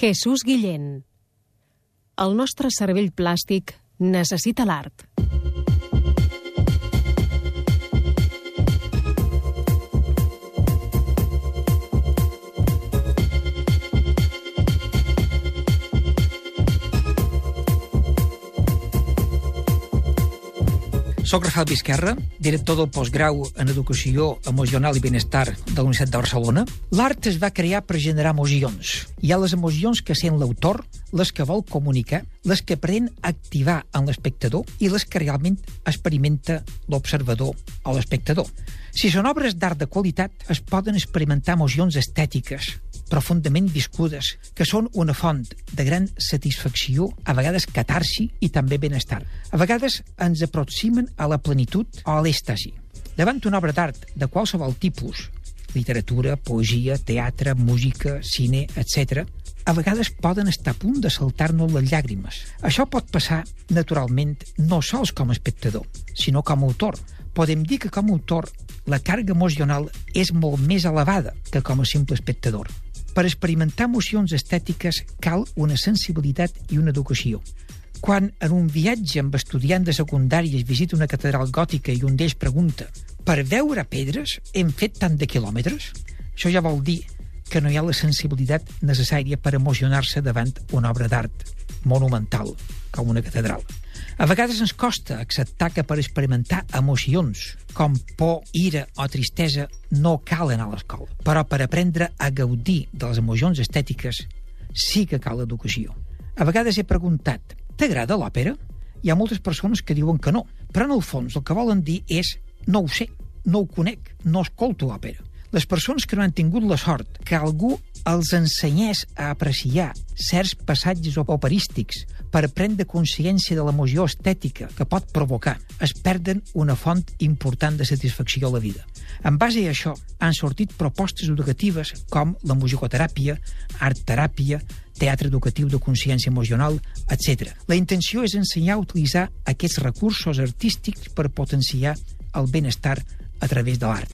Jesús Guillén. El nostre cervell plàstic necessita l'art. Soc Rafael Vizquerra, director del postgrau en Educació Emocional i Benestar de la Universitat de Barcelona. L'art es va crear per generar emocions. Hi ha les emocions que sent l'autor, les que vol comunicar, les que pren activar en l'espectador i les que realment experimenta l'observador o l'espectador. Si són obres d'art de qualitat, es poden experimentar emocions estètiques, profundament viscudes, que són una font de gran satisfacció, a vegades catarsi i també benestar. A vegades ens aproximen a la plenitud o a l'èstasi. Davant una obra d'art de qualsevol tipus, literatura, poesia, teatre, música, cine, etc., a vegades poden estar a punt de saltar-nos les llàgrimes. Això pot passar, naturalment, no sols com a espectador, sinó com a autor. Podem dir que com a autor la càrrega emocional és molt més elevada que com a simple espectador. Per experimentar emocions estètiques cal una sensibilitat i una educació. Quan en un viatge amb estudiants de secundària es visita una catedral gòtica i un d'ells pregunta per veure pedres hem fet tant de quilòmetres? Això ja vol dir que no hi ha la sensibilitat necessària per emocionar-se davant una obra d'art monumental, com una catedral. A vegades ens costa acceptar que per experimentar emocions com por, ira o tristesa no cal anar a l'escola. Però per aprendre a gaudir de les emocions estètiques sí que cal educació. A vegades he preguntat, t'agrada l'òpera? Hi ha moltes persones que diuen que no, però en el fons el que volen dir és no ho sé, no ho conec, no escolto òpera. Les persones que no han tingut la sort que algú els ensenyés a apreciar certs passatges operístics per prendre consciència de l'emoció estètica que pot provocar, es perden una font important de satisfacció a la vida. En base a això, han sortit propostes educatives com la musicoteràpia, art-teràpia, teatre educatiu de consciència emocional, etc. La intenció és ensenyar a utilitzar aquests recursos artístics per potenciar el benestar a través de l'art.